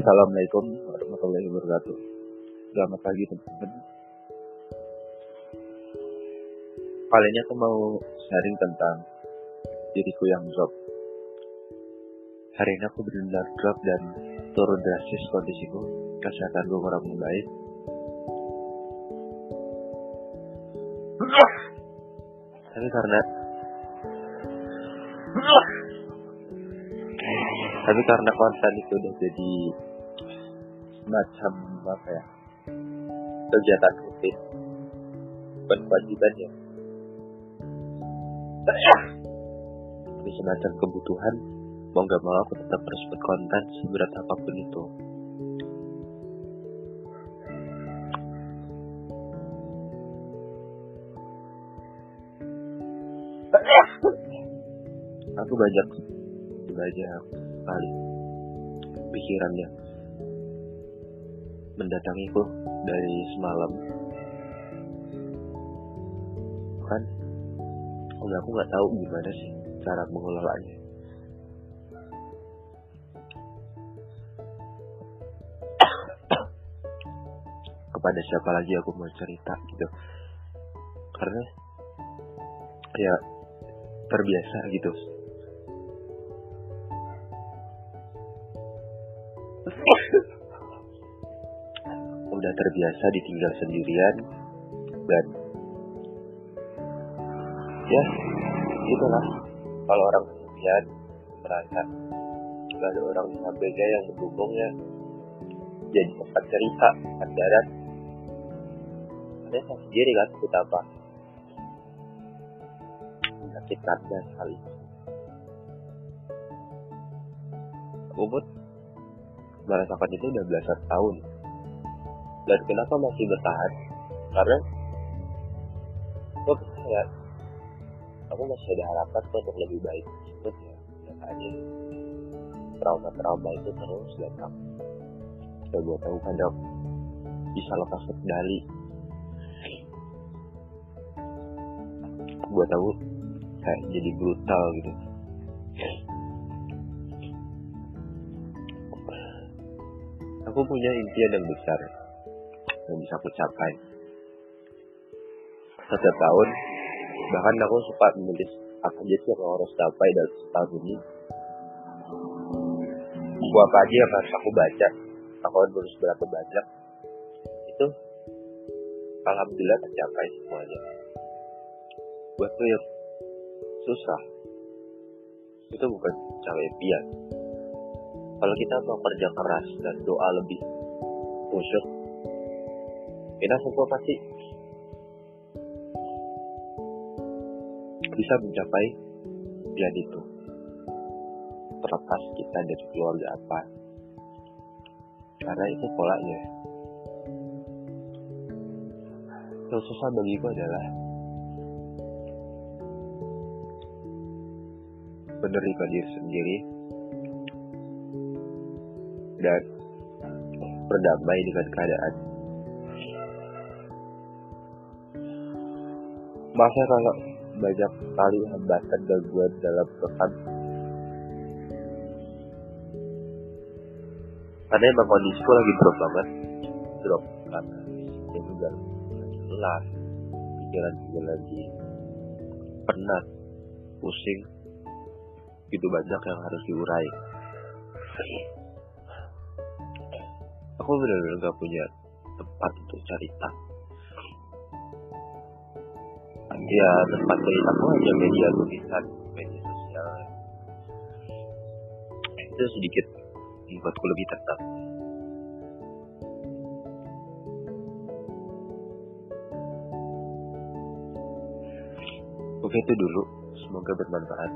Assalamualaikum warahmatullahi wabarakatuh. Selamat pagi teman-teman. Kali ini aku mau sharing tentang diriku yang drop. Hari ini aku benar-benar drop dan turun drastis kondisiku. Kesehatanku kurang membaik. Tapi karena tapi karena konten itu udah jadi semacam apa ya kegiatan rutin bukan kewajiban ya. Tapi semacam kebutuhan. Mau gak mau aku tetap harus buat konten seberat apa pun itu. Aku banyak banyak sekali pikirannya mendatangiku dari semalam. Kan oh aku nggak tahu gimana sih cara mengelolanya. Kepada siapa lagi aku mau cerita gitu? Karena ya terbiasa gitu udah terbiasa ditinggal sendirian dan ya itulah. Kalau orang sendirian merasa gak ada orang di sampingnya yang mendukungnya jadi tempat cerita tempat darat saya sendiri kan betapa menyakitkannya sekali. Pun merasakan itu udah belasan tahun dan kenapa masih bertahan? Karena gue percaya aku masih ada harapan untuk lebih baik itu ya nyatanya trauma-trauma itu terus datang dan gue tahu kadang bisa lepas kendali. Gue tahu kayak jadi brutal gitu. Aku punya impian yang besar yang bisa aku capai. Setiap tahun bahkan aku suka menulis apa aja sih yang harus capai dalam setahun ini. Buku apa aja yang harus aku baca? Aku harus berapa banyak? Itu alhamdulillah tercapai semuanya. Buatku yang susah itu bukan capai impian kalau kita mau kerja keras dan doa lebih khusyuk kita semua pasti. Bisa mencapai impian itu. Terlepas kita dari keluarga apa. Karena itu polanya. Yang susah bagiku adalah menerima diri sendiri dan berdamai dengan keadaan. Masa kalau banyak kali hambatan gangguan dalam pesan. Karena emang kondisiku lagi drop banget. Drop karena ya juga lelah pikiran juga lagi penat pusing. Gitu banyak yang harus diurai. Aku benar-benar gak punya tempat untuk cerita ya tempat cerita aku hanya media tulisan media sosial. Itu sedikit membuatku lebih tenang Oke itu dulu, semoga bermanfaat.